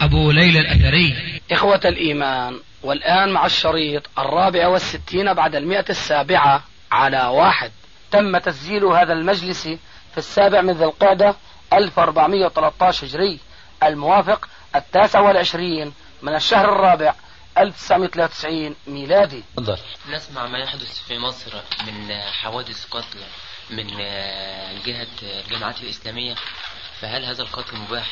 أبو ليلى الأثري. إخوة الإيمان والآن مع الشريط الرابع والستين بعد المئة السابعة على واحد. تم تسجيل هذا المجلس في السابع من ذي القعدة 1413 هجري الموافق التاسع والعشرين من الشهر الرابع 1993 ميلادي. تفضل. نسمع ما يحدث في مصر من حوادث قتل من جهة الجماعات الإسلامية فهل هذا القتل مباح؟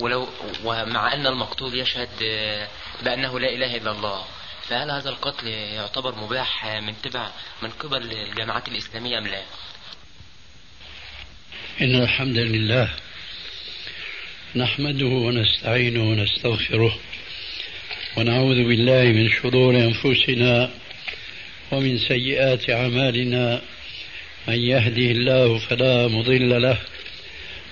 ولو ومع أن المقتول يشهد آه، بأنه لا إله إلا الله فهل هذا القتل يعتبر مباح من تبع من قبل الجماعات الإسلامية أم لا؟ إن الحمد لله نحمده ونستعينه ونستغفره ونعوذ بالله من شرور أنفسنا ومن سيئات أعمالنا من يهده الله فلا مضل له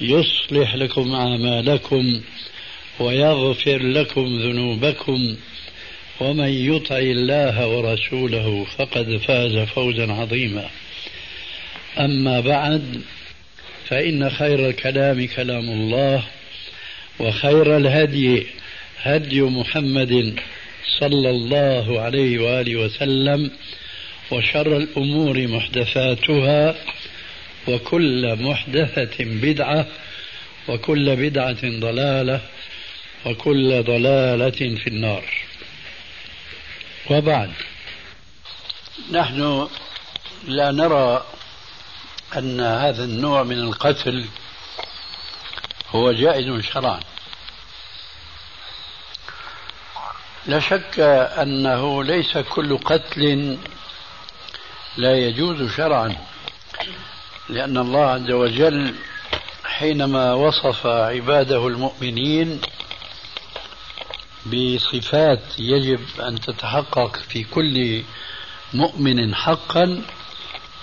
يصلح لكم أعمالكم ويغفر لكم ذنوبكم ومن يطع الله ورسوله فقد فاز فوزا عظيما. أما بعد فإن خير الكلام كلام الله وخير الهدي هدي محمد صلى الله عليه وآله وسلم وشر الأمور محدثاتها وكل محدثة بدعة وكل بدعة ضلالة وكل ضلالة في النار. وبعد. نحن لا نرى أن هذا النوع من القتل هو جائز شرعا. لا شك أنه ليس كل قتل لا يجوز شرعا. لأن الله عز وجل حينما وصف عباده المؤمنين بصفات يجب أن تتحقق في كل مؤمن حقا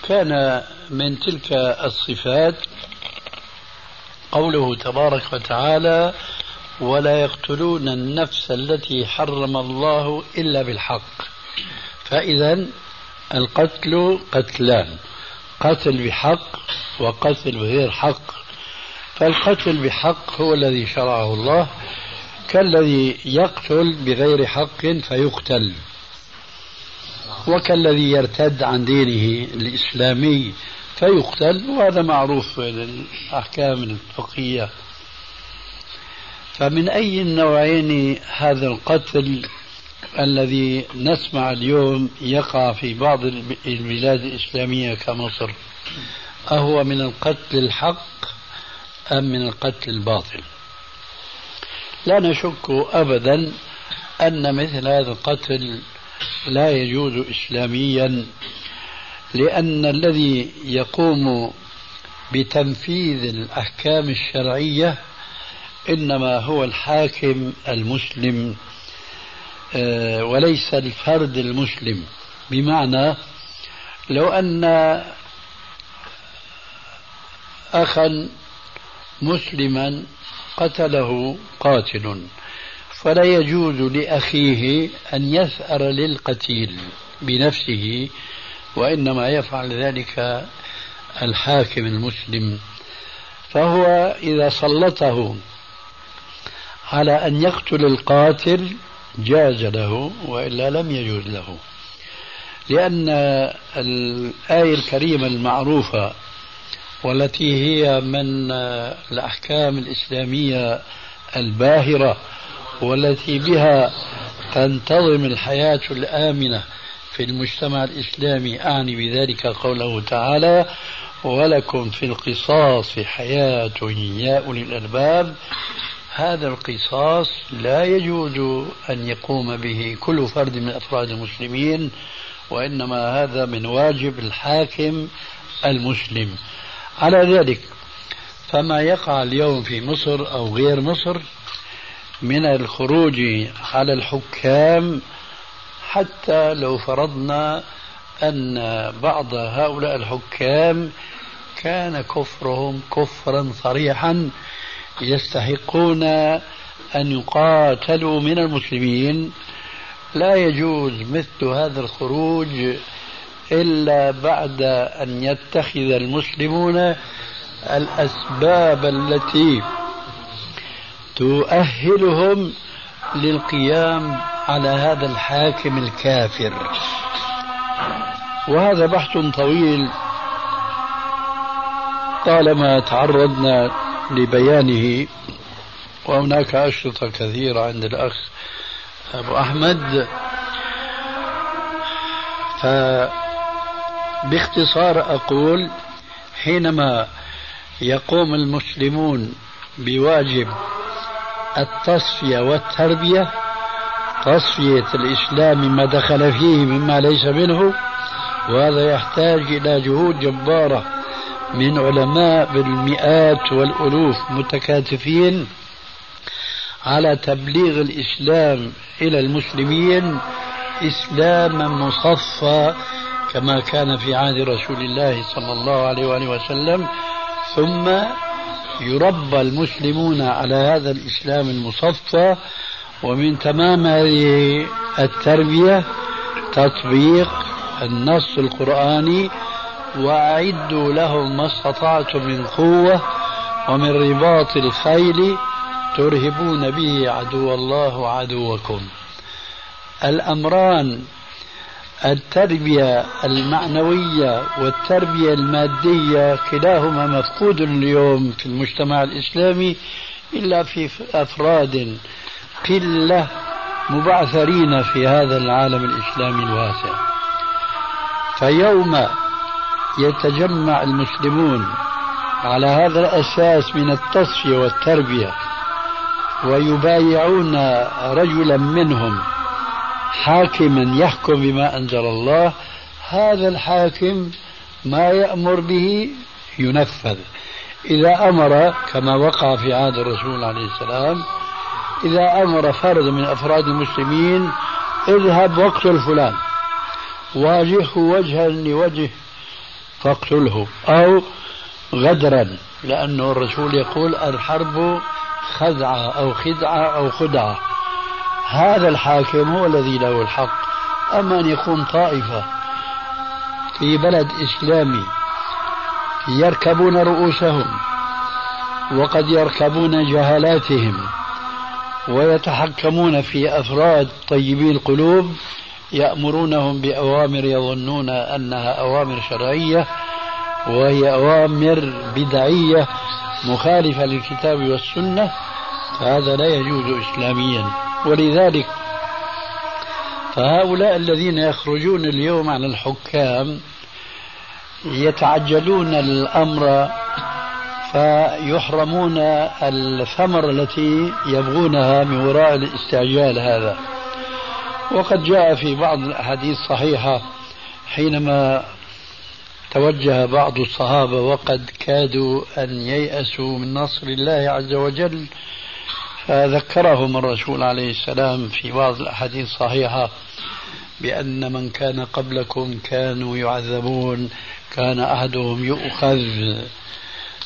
كان من تلك الصفات قوله تبارك وتعالى ولا يقتلون النفس التي حرم الله إلا بالحق فاذا القتل قتلان. قتل بحق وقتل بغير حق فالقتل بحق هو الذي شرعه الله كالذي يقتل بغير حق فيقتل وكالذي يرتد عن دينه الإسلامي فيقتل وهذا معروف الأحكام الفقهية. فمن أي النوعين هذا القتل؟ الذي نسمع اليوم يقع في بعض البلاد الإسلامية كمصر. أهو من القتل الحق أم من القتل الباطل؟ لا نشك أبدا أن مثل هذا القتل لا يجوز إسلاميا لأن الذي يقوم بتنفيذ الأحكام الشرعية إنما هو الحاكم المسلم. وليس الفرد المسلم. بمعنى لو أن أخا مسلما قتله قاتل فلا يجوز لأخيه أن يثأر للقتيل بنفسه وإنما يفعل ذلك الحاكم المسلم. فهو إذا سلطه على أن يقتل القاتل جاز له وإلا لم يجوز له. لأن الآية الكريمة المعروفة والتي هي من الأحكام الإسلامية الباهرة والتي بها تنتظم الحياة الآمنة في المجتمع الإسلامي أعني بذلك قوله تعالى ولكم في القصاص حياة يا أولي الألباب هذا القصاص لا يجوز أن يقوم به كل فرد من أفراد المسلمين وإنما هذا من واجب الحاكم المسلم. على ذلك فما يقع اليوم في مصر أو غير مصر من الخروج على الحكام حتى لو فرضنا أن بعض هؤلاء الحكام كان كفرهم كفرا صريحا يستحقون أن يقاتلوا من المسلمين. لا يجوز مثل هذا الخروج إلا بعد أن يتخذ المسلمون الأسباب التي تؤهلهم للقيام على هذا الحاكم الكافر. وهذا بحث طويل. طالما تعرضنا لبيانه وهناك أشرطة كثيرة عند الأخ أبو أحمد. فباختصار أقول حينما يقوم المسلمون بواجب التصفية والتربية تصفية الإسلام ما دخل فيه مما ليس منه وهذا يحتاج إلى جهود جبارة من علماء بالمئات والألوف متكاتفين على تبليغ الإسلام إلى المسلمين إسلاما مصفى كما كان في عهد رسول الله صلى الله عليه وآله وسلم ثم يربى المسلمون على هذا الإسلام المصفى ومن تمام هذه التربية تطبيق النص القرآني وأعدوا لهم ما استطعتم من قوة ومن رباط الخيل ترهبون به عدو الله وعدوكم الأمران التربية المعنوية والتربية المادية كلاهما مفقود اليوم في المجتمع الإسلامي إلا في أفراد قلة مبعثرين في هذا العالم الإسلامي الواسع. فيوم يتجمع المسلمون على هذا الأساس من التصفية والتربية ويبايعون رجلا منهم حاكما يحكم بما أنزل الله. هذا الحاكم ما يأمر به ينفذ. إذا أمر كما وقع في عهد الرسول عليه السلام إذا أمر فرد من أفراد المسلمين اذهب واقتل فلان. واجهه وجها لوجه فاقتله أو غدرا لأنه الرسول يقول الحرب خدعة أو خدعة أو خدعة. هذا الحاكم هو الذي له الحق. أما أن يكون طائفة في بلد إسلامي يركبون رؤوسهم وقد يركبون جهالاتهم ويتحكمون في أفراد طيبي القلوب يأمرونهم بأوامر يظنون أنها أوامر شرعية وهي أوامر بدعية مخالفة للكتاب والسنة فهذا لا يجوز إسلاميا. ولذلك فهؤلاء الذين يخرجون اليوم على الحكام يتعجلون الأمر فيحرمون الثمر التي يبغونها من وراء الاستعجال هذا. وقد جاء في بعض الأحاديث الصحيحة حينما توجه بعض الصحابة وقد كادوا أن ييأسوا من نصر الله عز وجل فذكرهم الرسول عليه السلام في بعض الأحاديث الصحيحة بأن من كان قبلكم كانوا يعذبون كان أحدهم يؤخذ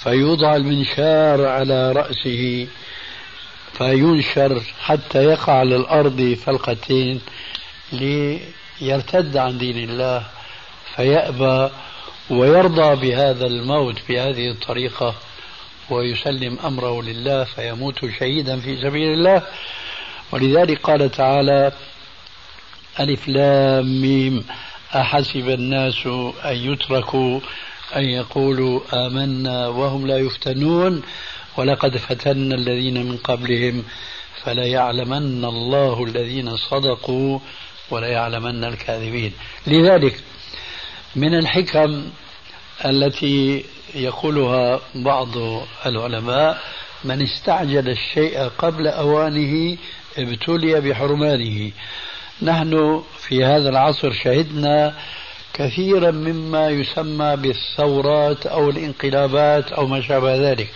فيوضع المنشار على رأسه فينشر حتى يقع على الأرض فلقتين يرتد عن دين الله فيأبى ويرضى بهذا الموت بهذه الطريقة ويسلم أمره لله فيموت شهيدا في سبيل الله. ولذلك قال تعالى ألف لام ميم أحسب الناس أن يتركوا أن يقولوا آمنا وهم لا يفتنون. ولقد فتنا الذين من قبلهم فليعلمن الله الذين صدقوا وليعلمن الكاذبين. لذلك من الحكم التي يقولها بعض العلماء من استعجل الشيء قبل أوانه ابتلي بحرمانه. نحن في هذا العصر شهدنا كثيرا مما يسمى بالثورات أو الانقلابات أو ما شابه ذلك.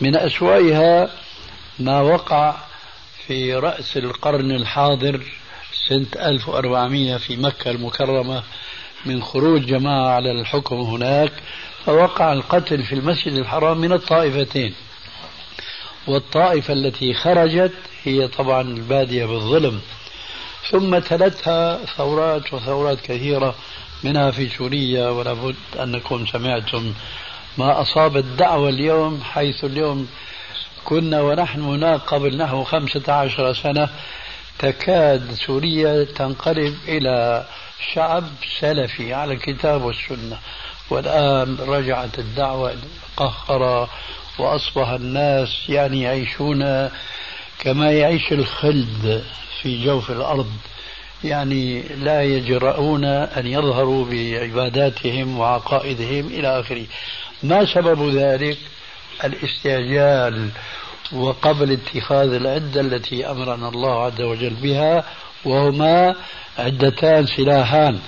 من أسوأها ما وقع في رأس القرن الحاضر سنة 1400 في مكة المكرمة من خروج جماعة على الحكم هناك فوقع القتل في المسجد الحرام من الطائفتين. والطائفة التي خرجت هي طبعا البادية بالظلم. ثم تلتها ثورات وثورات كثيرة منها في سوريا ولا بد أنكم سمعتم ما أصاب الدعوة اليوم حيث اليوم كنا ونحن هناك قبل نحو خمسة عشر سنة تكاد سوريا تنقلب إلى شعب سلفي على الكتاب والسنة. والآن رجعت الدعوة قهرة وأصبح الناس يعني يعيشون كما يعيش الخلد في جوف الأرض. يعني لا يجرؤون أن يظهروا بعباداتهم وعقائدهم إلى آخره. ما سبب ذلك؟ الاستعجال وقبل اتخاذ العدة التي أمرنا الله عز وجل بها وهما عدتان سلاحان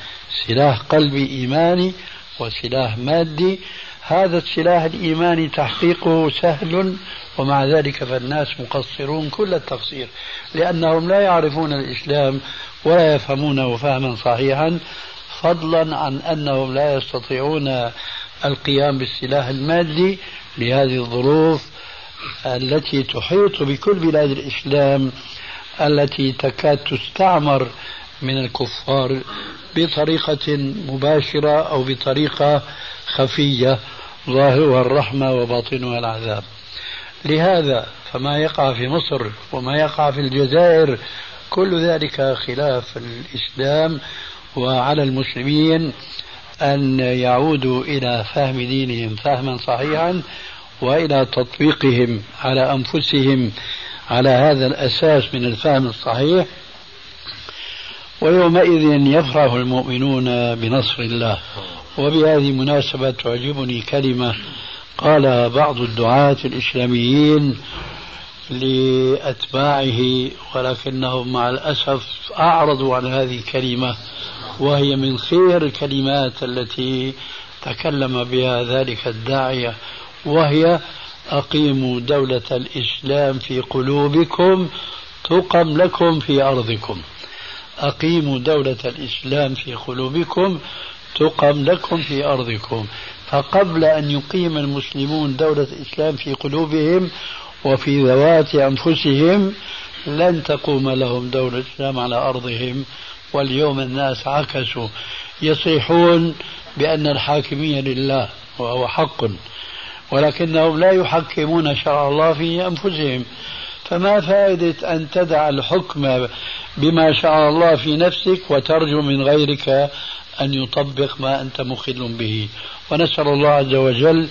سلاح قلبي إيماني وسلاح مادي. هذا السلاح الإيماني تحقيقه سهل ومع ذلك فالناس مقصرون كل التقصير لأنهم لا يعرفون الإسلام ولا يفهمونه فهما صحيحا فضلا عن أنهم لا يستطيعون القيام بالسلاح المادي لهذه الظروف التي تحيط بكل بلاد الإسلام التي تكاد تستعمر من الكفار بطريقة مباشرة أو بطريقة خفية ظاهرها الرحمة وباطنها العذاب. لهذا فما يقع في مصر وما يقع في الجزائر كل ذلك خلاف الإسلام وعلى المسلمين. أن يعودوا إلى فهم دينهم فهما صحيحا وإلى تطبيقهم على أنفسهم على هذا الأساس من الفهم الصحيح. ويومئذ يفرح المؤمنون بنصر الله. وبهذه المناسبة تعجبني كلمة قال بعض الدعاة الإسلاميين لأتباعه ولكنهم مع الأسف أعرضوا عن هذه الكلمة. وهي من خير الكلمات التي تكلم بها ذلك الداعية وهي أقيموا دولة الإسلام في قلوبكم تقم لكم في أرضكم. أقيموا دولة الإسلام في قلوبكم تقم لكم في أرضكم. فقبل أن يقيم المسلمون دولة الإسلام في قلوبهم وفي ذوات أنفسهم لن تقوم لهم دولة الإسلام على أرضهم. واليوم الناس عكسوا يصيحون بأن الحاكمية لله وهو حق ولكنهم لا يحكمون شرع الله في أنفسهم. فما فائدة أن تدع الحكم بما شاء الله في نفسك وترجو من غيرك أن يطبق ما أنت مخل به. ونسأل الله عز وجل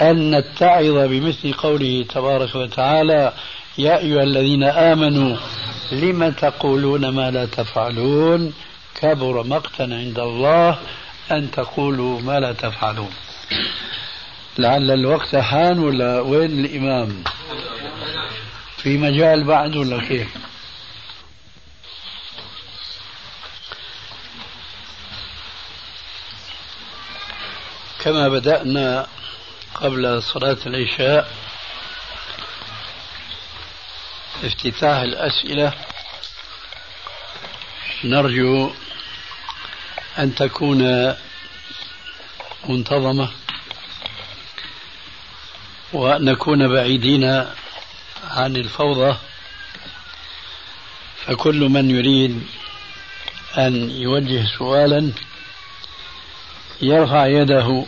أن نتعظ بمثل قوله تبارك وتعالى يا أيها الذين آمنوا لم تقولون ما لا تفعلون؟ كبر مقتا عند الله أن تقولوا ما لا تفعلون. لعل الوقت حان ولا؟ وين الإمام؟ في مجال بعد ولا كيف؟ كما بدأنا قبل صلاة العشاء افتتاح الأسئلة. نرجو أن تكون منتظمة وأن نكون بعيدين عن الفوضى. فكل من يريد أن يوجه سؤالا يرفع يده.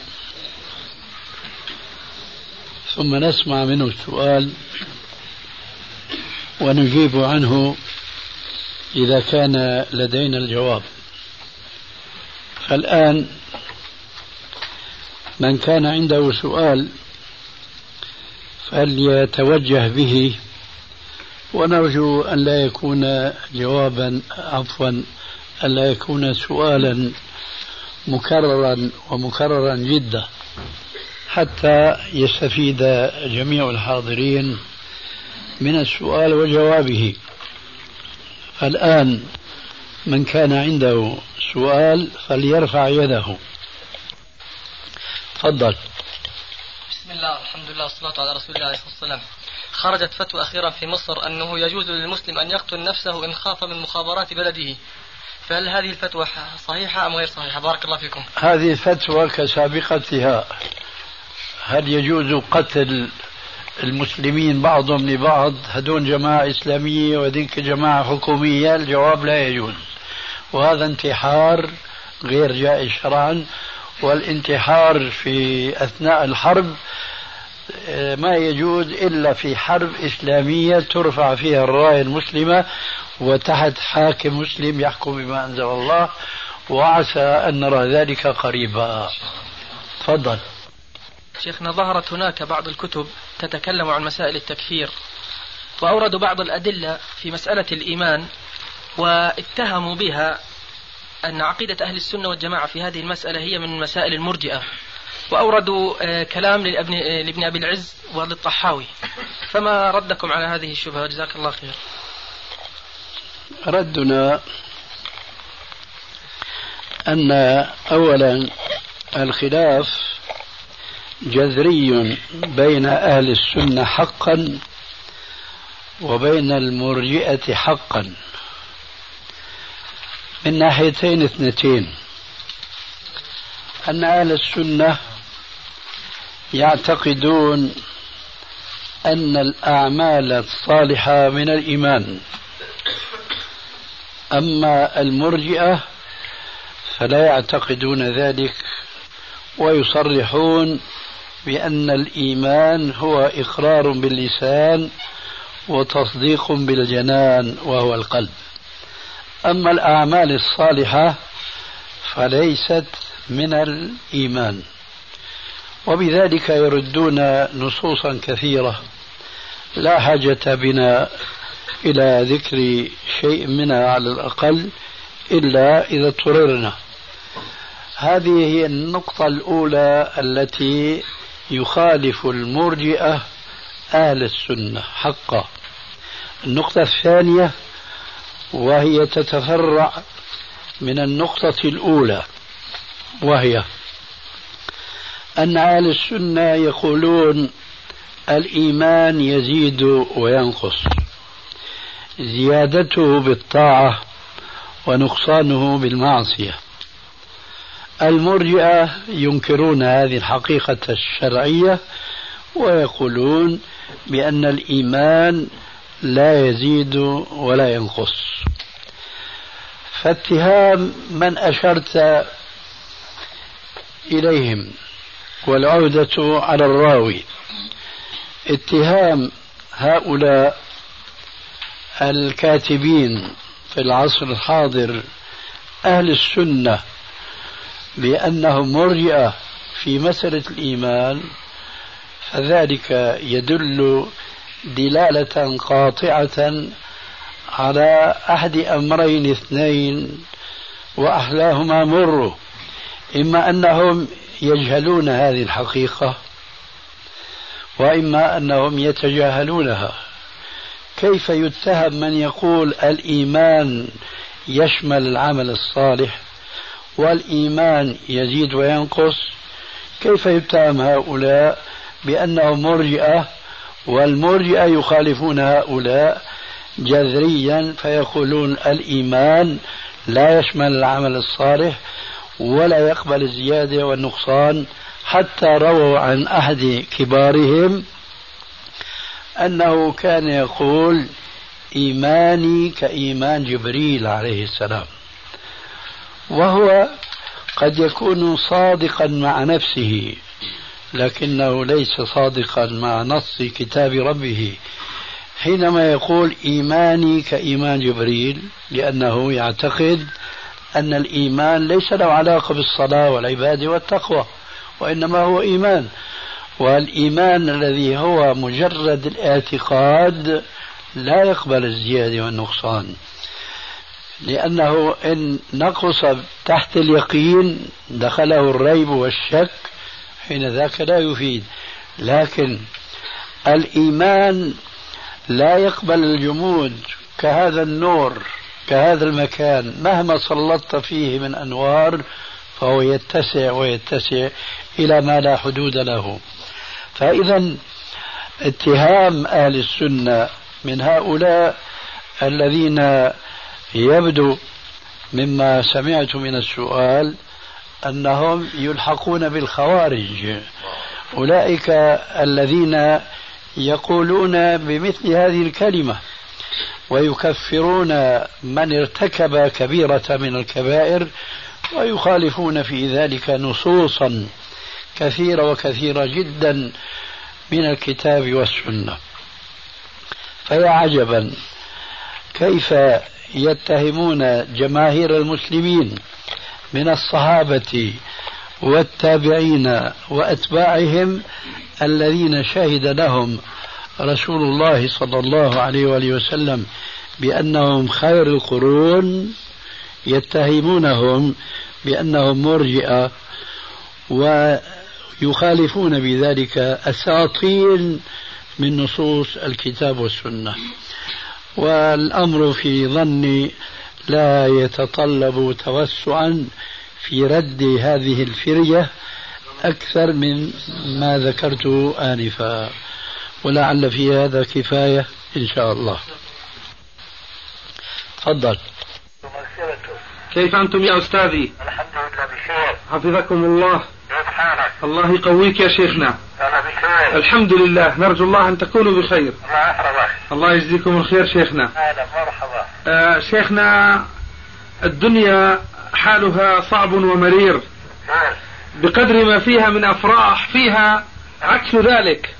ثم نسمع منه السؤال. ونجيب عنه إذا كان لدينا الجواب. فالآن من كان عنده سؤال فليتوجه به ونرجو أن لا يكون جوابا عفوا أن لا يكون سؤالا مكررا ومكررا جدا حتى يستفيد جميع الحاضرين. من السؤال وجوابه. فالآن من كان عنده سؤال فليرفع يده. تفضل. بسم الله الحمد لله والصلاة على رسول الله عليه الصلاة والسلام خرجت فتوى أخيرا في مصر أنه يجوز للمسلم أن يقتل نفسه إن خاف من مخابرات بلده. فهل هذه الفتوى صحيحة أم غير صحيحة؟ بارك الله فيكم. هذه الفتوى كسابقتها. هل يجوز قتل المسلمين بعضهم لبعض هدون جماعة إسلامية وذيك جماعة حكومية الجواب لا يجوز. وهذا انتحار غير جائز شرعا والانتحار في أثناء الحرب آه، ما يجوز إلا في حرب إسلامية ترفع فيها الراية المسلمة وتحت حاكم مسلم يحكم بما أنزل الله. وعسى أن نرى ذلك قريبا. تفضل. شيخنا ظهرت هناك بعض الكتب تتكلم عن مسائل التكفير وأوردوا بعض الأدلة في مسألة الإيمان واتهموا بها أن عقيدة أهل السنة والجماعة في هذه المسألة هي من مسائل المرجئة. وأوردوا آه، كلام لابن, آه، لابن أبي العز وللطحاوي. فما ردكم على هذه الشبهة؟ جزاك الله خير. ردنا أن أولا الخلاف جذري بين أهل السنة حقا وبين المرجئة حقا. من ناحيتين اثنتين. أن أهل السنة يعتقدون أن الأعمال الصالحة من الإيمان. أما المرجئة فلا يعتقدون ذلك ويصرحون بأن الإيمان هو إقرار باللسان وتصديق بالجنان وهو القلب. أما الأعمال الصالحة فليست من الإيمان. وبذلك يردون نصوصا كثيرة. لا حاجة بنا إلى ذكر شيء منها على الأقل إلا إذا اضطررنا. هذه هي النقطة الأولى التي يخالف المرجئة أهل السنة حقا. النقطة الثانية وهي تتفرع من النقطة الأولى وهي أن أهل السنة يقولون الإيمان يزيد وينقص. زيادته بالطاعة ونقصانه بالمعصية. المرجئة ينكرون هذه الحقيقة الشرعية ويقولون بأن الإيمان لا يزيد ولا ينقص. فاتهام من أشرت إليهم والعودة على الراوي. اتهام هؤلاء الكاتبين في العصر الحاضر أهل السنة بأنهم مرجئة في مسألة الإيمان فذلك يدل دلالة قاطعة على أحد أمرين اثنين وأحلاهما مر إما أنهم يجهلون هذه الحقيقة وإما أنهم يتجاهلونها. كيف يتهم من يقول الإيمان يشمل العمل الصالح؟ والإيمان يزيد وينقص كيف يتهم هؤلاء بأنهم مرجئة والمرجئة يخالفون هؤلاء جذريا فيقولون الإيمان لا يشمل العمل الصالح ولا يقبل الزيادة والنقصان حتى رووا عن أحد كبارهم أنه كان يقول إيماني كإيمان جبريل عليه السلام. وهو قد يكون صادقا مع نفسه لكنه ليس صادقا مع نص كتاب ربه. حينما يقول إيماني كإيمان جبريل لأنه يعتقد أن الإيمان ليس له علاقة بالصلاة والعباده والتقوى وإنما هو إيمان. والإيمان الذي هو مجرد الاعتقاد لا يقبل الزيادة والنقصان. لأنه إن نقص تحت اليقين دخله الريب والشك حين ذاك لا يفيد. لكن الإيمان لا يقبل الجمود كهذا النور كهذا المكان. مهما سلطت فيه من أنوار فهو يتسع ويتسع إلى ما لا حدود له. فإذا اتهام أهل السنة من هؤلاء الذين يبدو مما سمعت من السؤال أنهم يلحقون بالخوارج. أولئك الذين يقولون بمثل هذه الكلمة ويكفرون من ارتكب كبيرة من الكبائر ويخالفون في ذلك نصوصا كثيرة وكثيرة جدا من الكتاب والسنة. فيا عجبا كيف يتهمون جماهير المسلمين من الصحابة والتابعين وأتباعهم الذين شهد لهم رسول الله صلى الله عليه وآله وسلم بأنهم خير القرون يتهمونهم بأنهم مرجئة ويخالفون بذلك أساطين من نصوص الكتاب والسنة. والأمر في ظني لا يتطلب توسعا في رد هذه الفرية أكثر من ما ذكرته آنفا ولعل في هذا كفاية إن شاء الله. تفضل. كيف أنتم يا أستاذي؟ الحمد لله بخير. حفظكم الله. كيف حالك الله يقويك يا شيخنا. أنا بخير. الحمد لله نرجو الله أن تكونوا بخير. الله يحفظك. الله يجزيكم الخير شيخنا. أهلا مرحبا. آه شيخنا الدنيا حالها صعب ومرير. خير بقدر ما فيها من أفراح فيها عكس ذلك.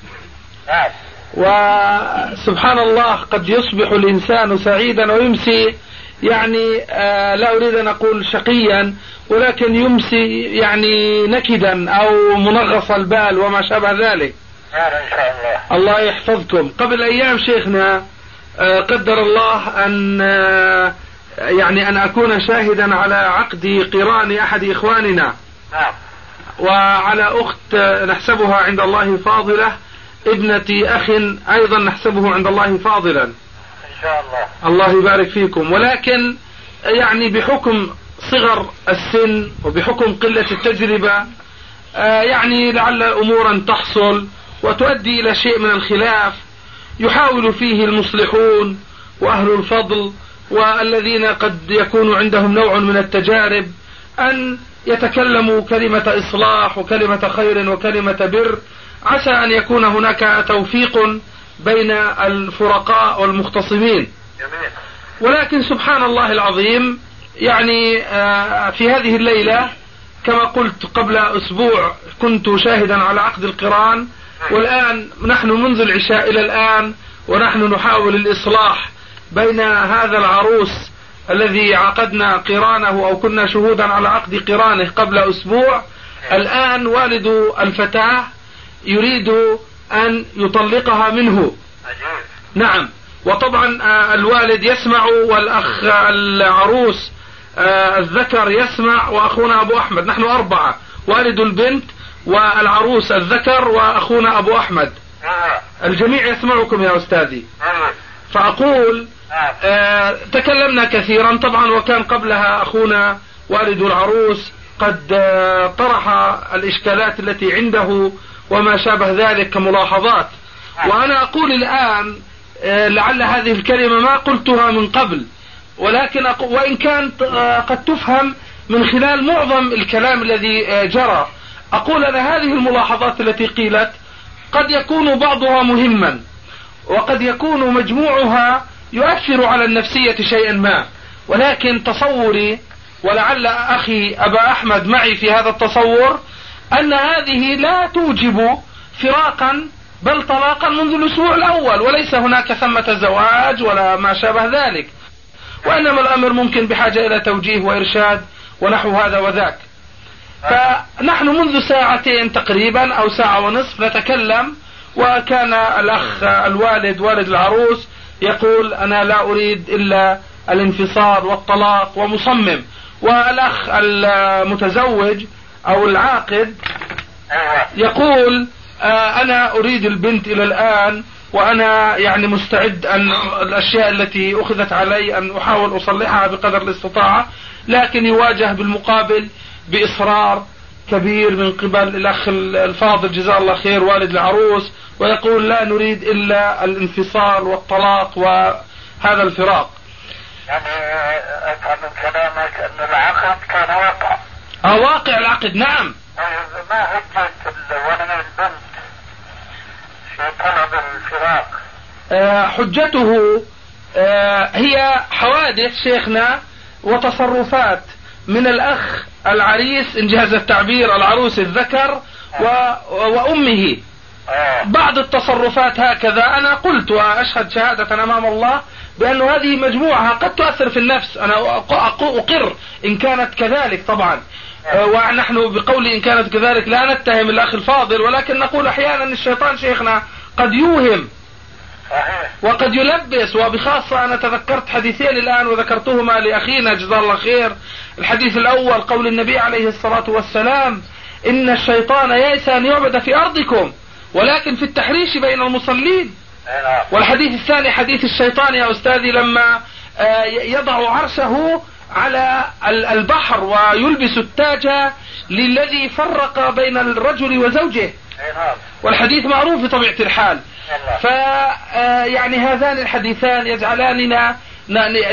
نعم. وسبحان الله قد يصبح الإنسان سعيدا ويمسي يعني آه لا أريد أن أقول شقيا ولكن يمسي يعني نكدا أو منغص البال وما شابه ذلك. خير إن شاء الله. الله يحفظكم. قبل أيام شيخنا آه قدر الله أن آه يعني أن أكون شاهدا على عقد قران أحد إخواننا. نعم. وعلى أخت نحسبها عند الله فاضلة ابنة أخ أيضا نحسبه عند الله فاضلا. شاء الله. الله يبارك فيكم. ولكن يعني بحكم صغر السن وبحكم قلة التجربة آه، يعني لعل أمورا تحصل وتؤدي إلى شيء من الخلاف يحاول فيه المصلحون وأهل الفضل والذين قد يكون عندهم نوع من التجارب أن يتكلموا كلمة إصلاح وكلمة خير وكلمة بر. عسى أن يكون هناك توفيق بين الفرقاء والمختصمين. ولكن سبحان الله العظيم يعني آه، في هذه الليلة كما قلت قبل أسبوع كنت شاهدا على عقد القرآن والآن نحن منذ العشاء إلى الآن ونحن نحاول الإصلاح بين هذا العروس الذي عقدنا قرانه أو كنا شهودا على عقد قرانه قبل أسبوع. الآن والد الفتاة يريد أن يطلقها منه. نعم. وطبعا آه، الوالد يسمع والأخ العروس آه، الذكر يسمع وأخونا أبو أحمد. نحن أربعة والد البنت والعروس الذكر وأخونا أبو أحمد. الجميع يسمعكم يا أستاذي. فأقول آه، تكلمنا كثيرا. طبعا وكان قبلها أخونا والد العروس قد طرح الإشكالات التي عنده وما شابه ذلك كملاحظات. وأنا أقول الآن آه، لعل هذه الكلمة ما قلتها من قبل ولكن. وإن كانت آه، قد تفهم من خلال معظم الكلام الذي آه، جرى. أقول أن هذه الملاحظات التي قيلت قد يكون بعضها مهما وقد يكون مجموعها يؤثر على النفسية شيئا ما. ولكن تصوري ولعل أخي أبا أحمد معي في هذا التصور أن هذه لا توجب فراقا بل طلاقا منذ الأسبوع الأول وليس هناك ثمة زواج ولا ما شابه ذلك. وإنما الأمر ممكن بحاجة إلى توجيه وإرشاد ونحو هذا وذاك. فنحن منذ ساعتين تقريبا أو ساعة ونصف نتكلم وكان الأخ الوالد والد العروس يقول أنا لا أريد إلا الانفصال والطلاق ومصمم. والأخ المتزوج أو العاقد. يقول آه، أنا أريد البنت إلى الآن وأنا يعني مستعد أن الأشياء التي أخذت علي أن أحاول أصلحها بقدر الاستطاعة لكن يواجه بالمقابل بإصرار كبير من قبل الأخ الفاضل جزاه الله خير والد العروس ويقول لا نريد إلا الانفصال والطلاق وهذا الفراق يعني أفهم من كلامك أن العقد كان واقع آه واقع العقد نعم. طيب ما هجة الولد البنت؟ في طلب الفراق. آه حجته آه هي حوادث شيخنا وتصرفات من الأخ العريس إن جاز التعبير العروس الذكر و... وأمه. آه. بعض التصرفات هكذا أنا قلت وأشهد شهادة أمام الله بأن هذه مجموعة قد تؤثر في النفس. أنا أق- أق- أقر إن كانت كذلك طبعا. ونحن بقول إن كانت كذلك لا نتهم الأخ الفاضل ولكن نقول أحيانا الشيطان شيخنا قد يوهم وقد يلبس وبخاصة أنا تذكرت حديثين الآن وذكرتهما لأخينا جزاه الله خير. الحديث الأول قول النبي عليه الصلاة والسلام إن الشيطان يئس أن يعبد في أرضكم ولكن في التحريش بين المصلين. نعم. والحديث الثاني حديث الشيطان يا أستاذي لما آه، يضع عرشه على ال- البحر ويلبس التاج للذي فرق بين الرجل وزوجه. نعم. والحديث معروف بطبيعة الحال. والله. ف آه، يعني هذان الحديثان يجعلاننا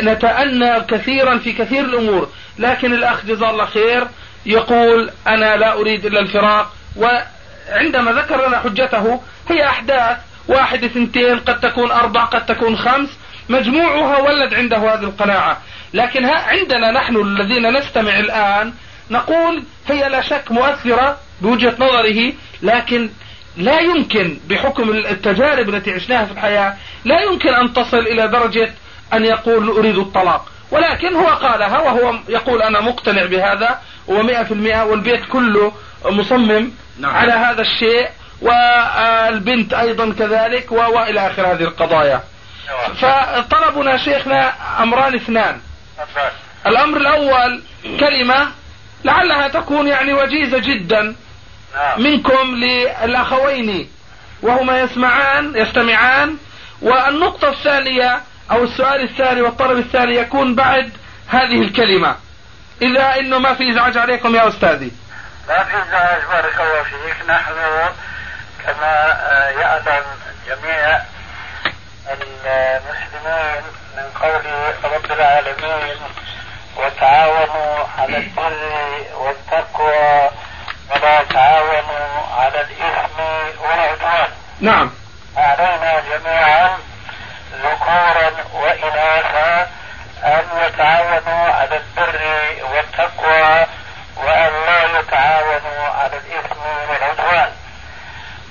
نتأنى كثيرا في كثير الأمور. لكن الأخ جزاه الله خير يقول أنا لا أريد إلا الفراق وعندما ذكر لنا حجته هي أحداث. واحد اثنتين قد تكون أربع قد تكون خمس. مجموعها ولد عنده هذه القناعة. لكن ها عندنا نحن الذين نستمع الآن نقول هي لا شك مؤثرة بوجهة نظره لكن لا يمكن بحكم التجارب التي عشناها في الحياة لا يمكن أن تصل إلى درجة أن يقول أريد الطلاق. ولكن هو قالها وهو يقول أنا مقتنع بهذا ومئة في المئة والبيت كله مصمم نعم. على هذا الشيء والبنت أيضا كذلك وإلى آخر هذه القضايا. فطلبنا شيخنا أمران اثنان. الأمر الأول كلمة لعلها تكون يعني وجيزة جدا نعم. منكم للأخوين وهما يسمعان يستمعان والنقطة الثانية أو السؤال الثاني والطلب الثاني يكون بعد هذه الكلمة. إذا إنه ما في إزعاج عليكم يا أستاذي. لا في إزعاج بارك الله فيك. نحن كما آه، يعلم جميع المسلمين من قول رب العالمين وتعاونوا على البر والتقوى ولا تعاونوا على الإثم والعدوان. نعم. علينا جميعا ذكورا وإناثا أن يتعاونوا على البر والتقوى وأن لا يتعاونوا على الإثم والعدوان.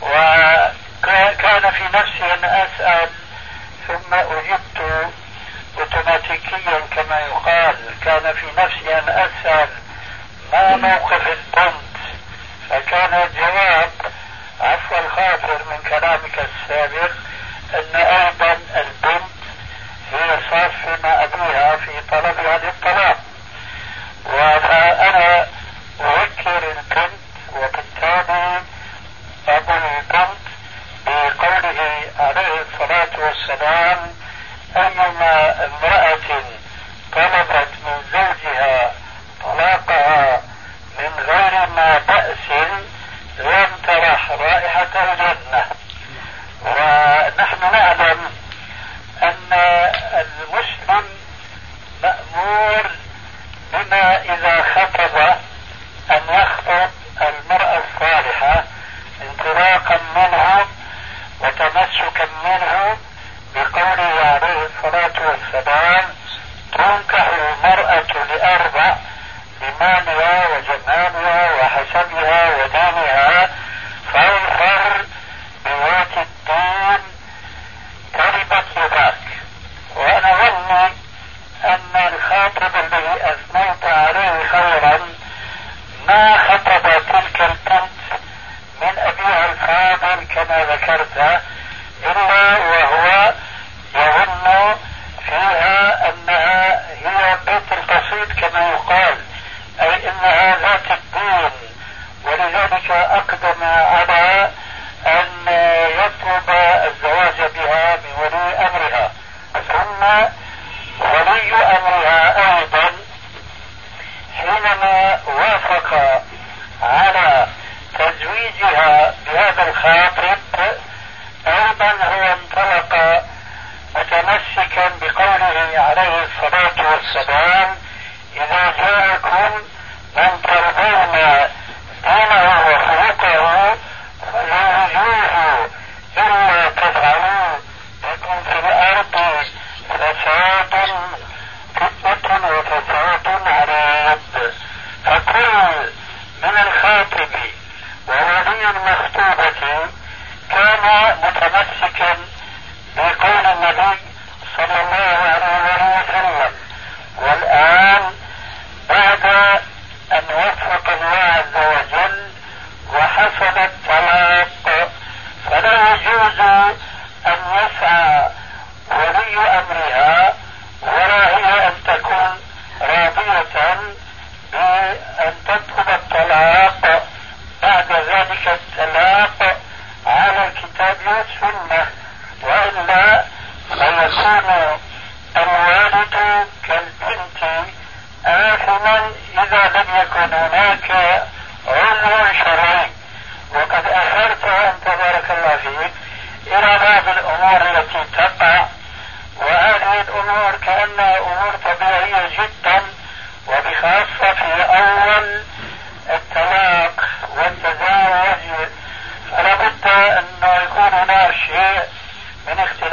وكان في نفسي أن أسأل ثم أجبت اوتوماتيكيا كما يقال. كان في نفسي أن أسأل ما موقف البنت. فكان الجواب عفو الخاطر من كلامك السابق أن أيضا البنت هي صف مع ابيها في طلبها للطلاق. فانا اذكر البنت وبالتالي ابو البنت بقوله عليه الصلاه والسلام ايما امرأة طلبت من زوجها طلاقها من غير ما بأس لم ترح رائحة الجنة. ونحن نعلم أن المسلم مأمور بما إذا خطب أن يخطب المرأة الصالحة انطلاقا منه وتمسكا منه بقوله عليه الصلاة والسلام تنكح المرأة لأربع لمعنى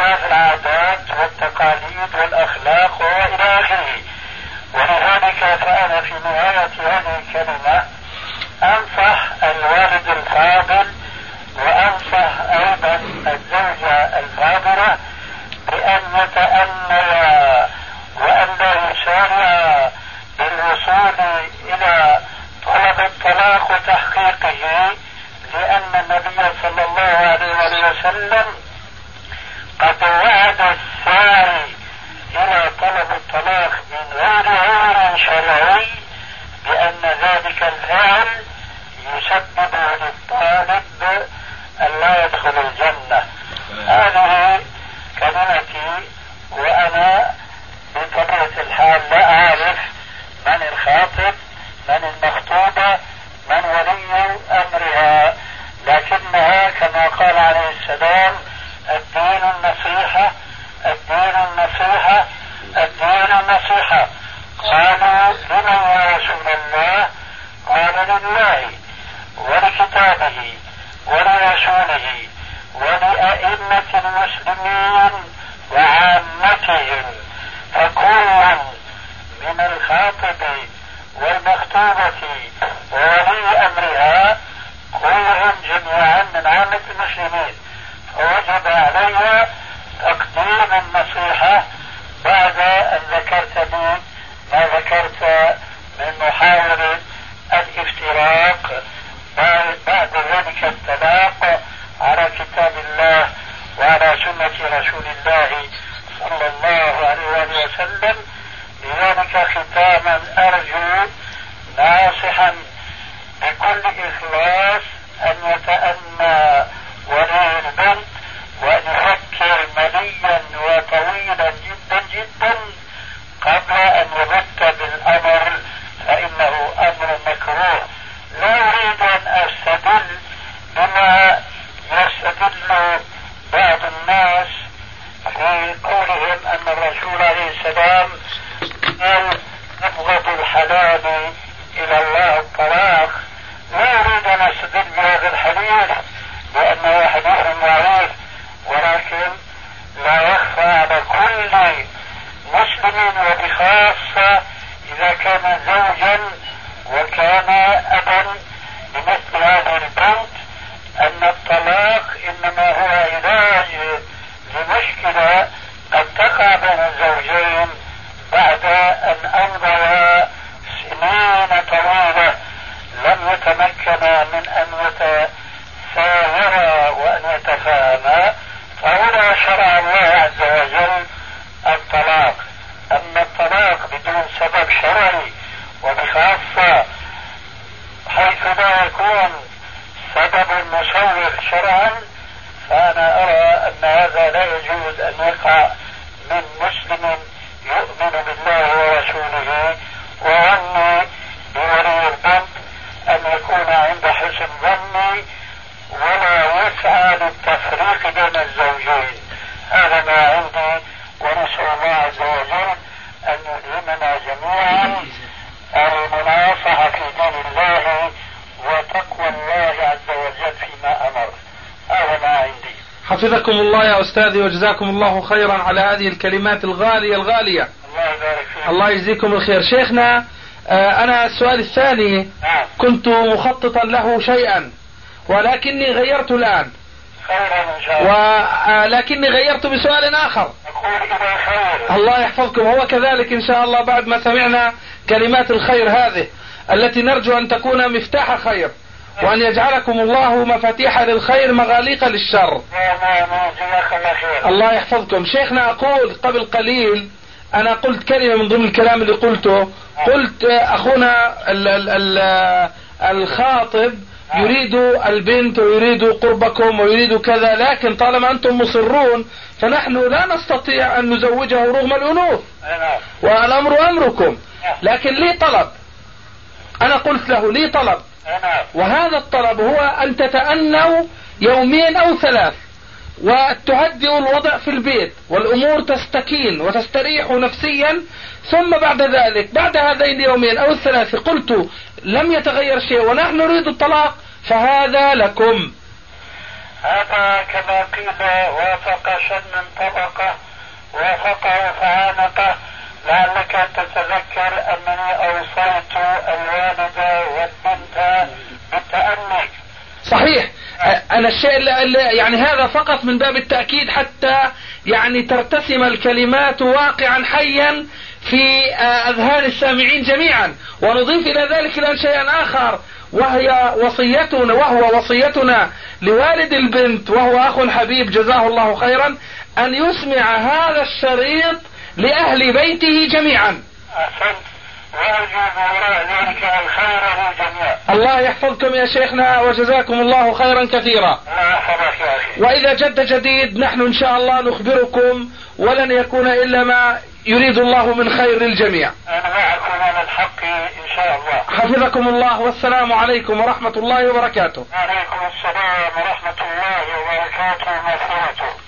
العادات والتقاليد والأخلاق وإلى آخره ولذلك فأنا في نهاية هذه الكلمة أنصح الوالد الفاضل وأنصح أيضا الزوجة الفاضلة بأن يتأمل وأن لا يسارع بالوصول إلى طلب الطلاق وتحقيقه لأن النبي صلى الله عليه وسلم طلب الطلاق من غير عذر شرعي بأن ذلك الفعل يسبب للطالب أن لا يدخل الجنة. هذه كلمتي وأنا بطبيعة الحال لا أعرف من الخاطب من المخطوبة من ولي أمرها. لكنها كما قال عليه السلام الدين النصيحة الدين النصيحة الدين النصيحة قالوا لمن يا رسول الله قال لله ولكتابه ولرسوله ولأئمة المسلمين وعامتهم فكل من الخاطب والمخطوبة وولي أمرها كلهم جميعا من عامة المسلمين. فوجب علي تقديم النصيحة بعد أن ذكرت لي؟ ما ذكرت من محاولة الافتراق. بعد ذلك الطلاق على كتاب الله وعلى سنة رسول الله صلى الله عليه وسلم. لذلك ختاما أرجو ناصحا بكل إخلاص أن يتأنى ولي البنت وأن يفكر مليا وطويلا جدا جدا قبل أن يبت بالأمر فإنه أمر مكروه لا أريد أن أستدل بما يستدل بعض الناس في قولهم أن الرسول عليه السلام قال أبغض الحلال إلى الله الطلاق لا أريد أن أستدل بهذا الحديث لأنه حديث ضعيف ولكن لا يخفى على كل مسلم وبخاصة إذا كان زوجا وكان أبا لمثل هذه البنت أن الطلاق إنما هو علاج لمشكلة قد تقع بين الزوجين بعد أن أمضى سنين طويلة لم يتمكنا من أن يتساورا وأن يتفاهما فهنا شرع الله عز وجل الطلاق أما الطلاق بدون سبب شرعي وبخاصة حيث لا يكون سبب مصور شرعا فأنا أرى أن هذا لا يجوز أن يقع من مسلم يؤمن بالله ورسوله وعني بولي البنت أن يكون عند حسن ظني ولا يسعى للتفريق بين الزوجين هذا ما عندي ونسأل الله عز وجل أن يلهمنا جميعا المناصحة في دين الله وتقوى الله عز وجل فيما أمر هذا ما عندي حفظكم الله يا أستاذي وجزاكم الله خيرا على هذه الكلمات الغالية الغالية. الله يبارك فيك. الله يجزيكم الخير. شيخنا آه، أنا السؤال الثاني. نعم. كنت مخططا له شيئا ولكني غيرت الآن. ولكني غيرت بسؤال آخر. الله يحفظكم. هو كذلك إن شاء الله بعد ما سمعنا كلمات الخير هذه التي نرجو أن تكون مفتاح خير. وأن يجعلكم الله مفاتيح للخير مغاليق للشر. الله يحفظكم. شيخنا أقول قبل قليل أنا قلت كلمة من ضمن الكلام اللي قلته. قلت أخونا ال ال ال آه، الخاطب يريد البنت ويريد قربكم ويريد كذا لكن طالما أنتم مصرون فنحن لا نستطيع أن نزوجه رغم الأنوث والأمر أمركم. لكن لي طلب. أنا قلت له لي طلب. وهذا الطلب هو أن تتأنوا يومين أو ثلاث وتهدئوا الوضع في البيت والأمور تستكين وتستريح نفسيا. ثم بعد ذلك بعد هذين اليومين أو الثلاث قلت لم يتغير شيء ونحن نريد الطلاق فهذا لكم. هذا كما قيل وافق شن طبقة وافقه فعانقه لعلك تتذكر أنني أوصيت الوالده والبنت بالتأني صحيح. أنا الشيء اللي اللي- يعني هذا فقط من باب التأكيد حتى يعني ترتسم الكلمات واقعا حيا في آه، أذهان السامعين جميعا. ونضيف إلى ذلك الآن شيئا آخر وهي وصيتنا وهو وصيتنا لوالد البنت وهو أخ حبيب جزاه الله خيرا أن يسمع هذا الشريط لأهل بيته جميعا. للجميع الله يحفظكم يا شيخنا وجزاكم الله خيرا كثيرا. وإذا جد جديد نحن إن شاء الله نخبركم ولن يكون إلا ما يريد الله من خير للجميع. أنا معكم على الحق إن شاء الله. حفظكم الله والسلام عليكم ورحمة الله وبركاته. وعليكم السلام ورحمة الله وبركاته.